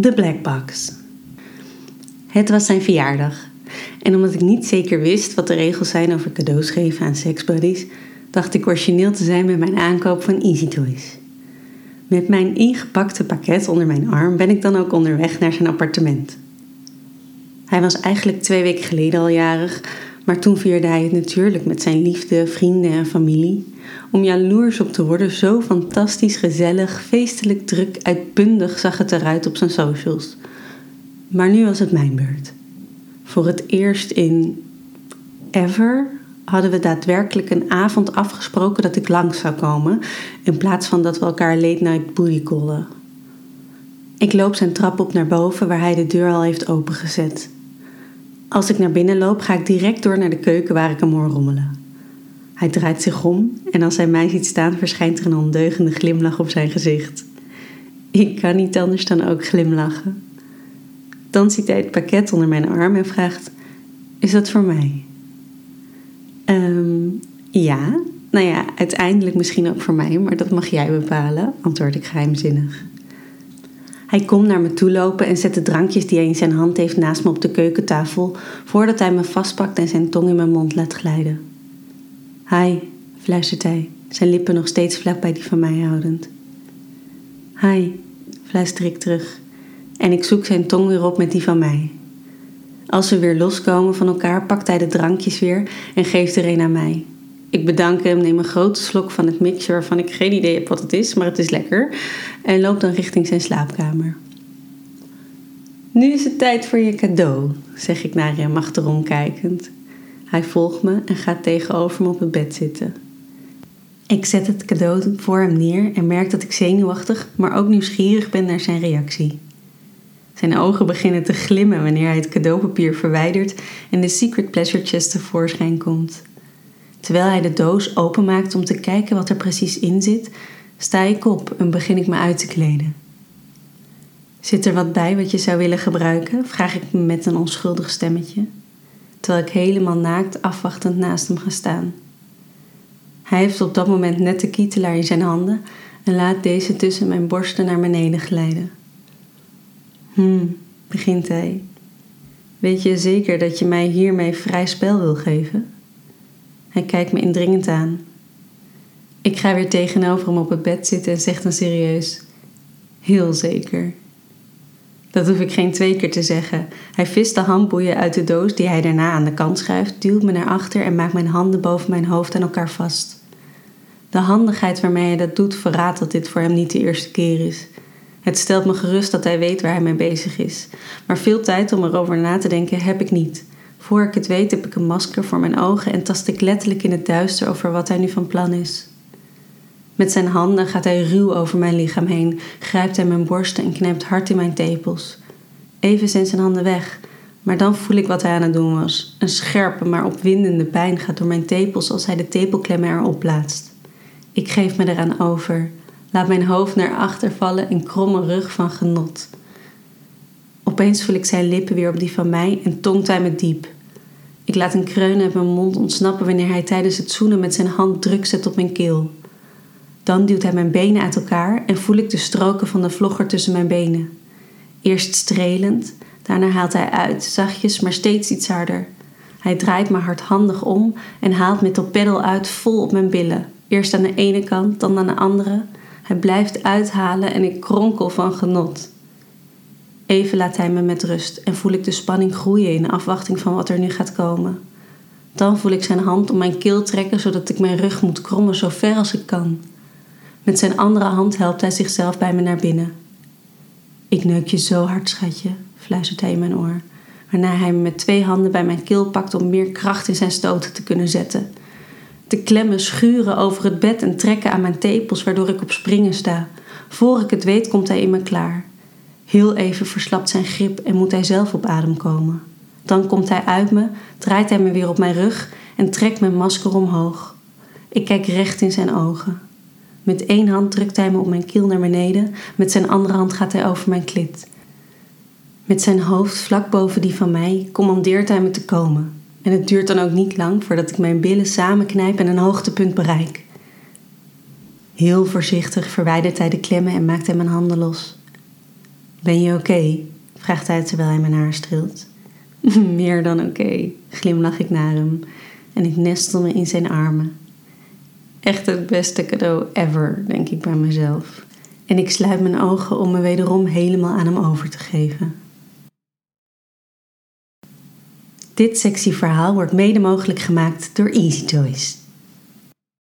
The Black Box. Het was zijn verjaardag. En omdat ik niet zeker wist wat de regels zijn over cadeaus geven aan seksbuddies, dacht ik origineel te zijn met mijn aankoop van Easy Toys. Met mijn ingepakte pakket onder mijn arm ben ik dan ook onderweg naar zijn appartement. Hij was eigenlijk twee weken geleden al jarig, maar toen vierde hij het natuurlijk met zijn liefde, vrienden en familie. Om jaloers op te worden, zo fantastisch, gezellig, feestelijk, druk, uitbundig zag het eruit op zijn socials. Maar nu was het mijn beurt. Voor het eerst in ever hadden we daadwerkelijk een avond afgesproken dat ik langs zou komen, in plaats van dat we elkaar late night booty. Ik loop zijn trap op naar boven waar hij de deur al heeft opengezet. Als ik naar binnen loop, ga ik direct door naar de keuken waar ik hem hoor rommelen. Hij draait zich om en als hij mij ziet staan, verschijnt er een ondeugende glimlach op zijn gezicht. Ik kan niet anders dan ook glimlachen. Dan ziet hij het pakket onder mijn arm en vraagt: Is dat voor mij? Um, ja, nou ja, uiteindelijk misschien ook voor mij, maar dat mag jij bepalen, antwoord ik geheimzinnig. Hij komt naar me toe lopen en zet de drankjes die hij in zijn hand heeft naast me op de keukentafel, voordat hij me vastpakt en zijn tong in mijn mond laat glijden. Hi, fluistert hij, zijn lippen nog steeds vlak bij die van mij houdend. Hi, fluister ik terug, en ik zoek zijn tong weer op met die van mij. Als we weer loskomen van elkaar, pakt hij de drankjes weer en geeft er een aan mij. Ik bedank hem, neem een grote slok van het mixer waarvan ik geen idee heb wat het is, maar het is lekker. En loop dan richting zijn slaapkamer. Nu is het tijd voor je cadeau, zeg ik naar hem achterom kijkend. Hij volgt me en gaat tegenover me op het bed zitten. Ik zet het cadeau voor hem neer en merk dat ik zenuwachtig, maar ook nieuwsgierig ben naar zijn reactie. Zijn ogen beginnen te glimmen wanneer hij het cadeaupapier verwijdert en de Secret Pleasure Chest tevoorschijn komt. Terwijl hij de doos openmaakt om te kijken wat er precies in zit, sta ik op en begin ik me uit te kleden. Zit er wat bij wat je zou willen gebruiken? vraag ik me met een onschuldig stemmetje, terwijl ik helemaal naakt afwachtend naast hem ga staan. Hij heeft op dat moment net de kietelaar in zijn handen en laat deze tussen mijn borsten naar beneden glijden. Hmm, begint hij. Weet je zeker dat je mij hiermee vrij spel wil geven? Hij kijkt me indringend aan. Ik ga weer tegenover hem op het bed zitten en zeg dan serieus: Heel zeker. Dat hoef ik geen twee keer te zeggen. Hij vist de handboeien uit de doos die hij daarna aan de kant schuift, duwt me naar achter en maakt mijn handen boven mijn hoofd aan elkaar vast. De handigheid waarmee hij dat doet verraadt dat dit voor hem niet de eerste keer is. Het stelt me gerust dat hij weet waar hij mee bezig is. Maar veel tijd om erover na te denken heb ik niet. Voor ik het weet heb ik een masker voor mijn ogen en tast ik letterlijk in het duister over wat hij nu van plan is. Met zijn handen gaat hij ruw over mijn lichaam heen, grijpt hij mijn borsten en knijpt hard in mijn tepels. Even zijn zijn handen weg, maar dan voel ik wat hij aan het doen was. Een scherpe maar opwindende pijn gaat door mijn tepels als hij de tepelklemmen erop plaatst. Ik geef me eraan over, laat mijn hoofd naar achter vallen en kromme rug van genot. Opeens voel ik zijn lippen weer op die van mij en tongt hij me diep. Ik laat een kreun uit mijn mond ontsnappen wanneer hij tijdens het zoenen met zijn hand druk zet op mijn keel. Dan duwt hij mijn benen uit elkaar en voel ik de stroken van de vlogger tussen mijn benen. Eerst strelend, daarna haalt hij uit, zachtjes, maar steeds iets harder. Hij draait me hardhandig om en haalt met de peddel uit vol op mijn billen. Eerst aan de ene kant, dan aan de andere. Hij blijft uithalen en ik kronkel van genot. Even laat hij me met rust en voel ik de spanning groeien in afwachting van wat er nu gaat komen. Dan voel ik zijn hand om mijn keel trekken zodat ik mijn rug moet krommen zo ver als ik kan. Met zijn andere hand helpt hij zichzelf bij me naar binnen. Ik neuk je zo hard, schatje, fluistert hij in mijn oor, waarna hij me met twee handen bij mijn keel pakt om meer kracht in zijn stoten te kunnen zetten. De klemmen schuren over het bed en trekken aan mijn tepels, waardoor ik op springen sta. Voor ik het weet, komt hij in me klaar. Heel even verslapt zijn grip en moet hij zelf op adem komen. Dan komt hij uit me, draait hij me weer op mijn rug en trekt mijn masker omhoog. Ik kijk recht in zijn ogen. Met één hand drukt hij me op mijn kiel naar beneden, met zijn andere hand gaat hij over mijn klit. Met zijn hoofd vlak boven die van mij commandeert hij me te komen. En het duurt dan ook niet lang voordat ik mijn billen samenknijp en een hoogtepunt bereik. Heel voorzichtig verwijdert hij de klemmen en maakt hij mijn handen los. Ben je oké? vraagt hij terwijl hij mijn haar streelt. Meer dan oké, glimlach ik naar hem en ik nestel me in zijn armen. Echt het beste cadeau ever, denk ik bij mezelf. En ik sluit mijn ogen om me wederom helemaal aan hem over te geven. Dit sexy verhaal wordt mede mogelijk gemaakt door Easy Toys.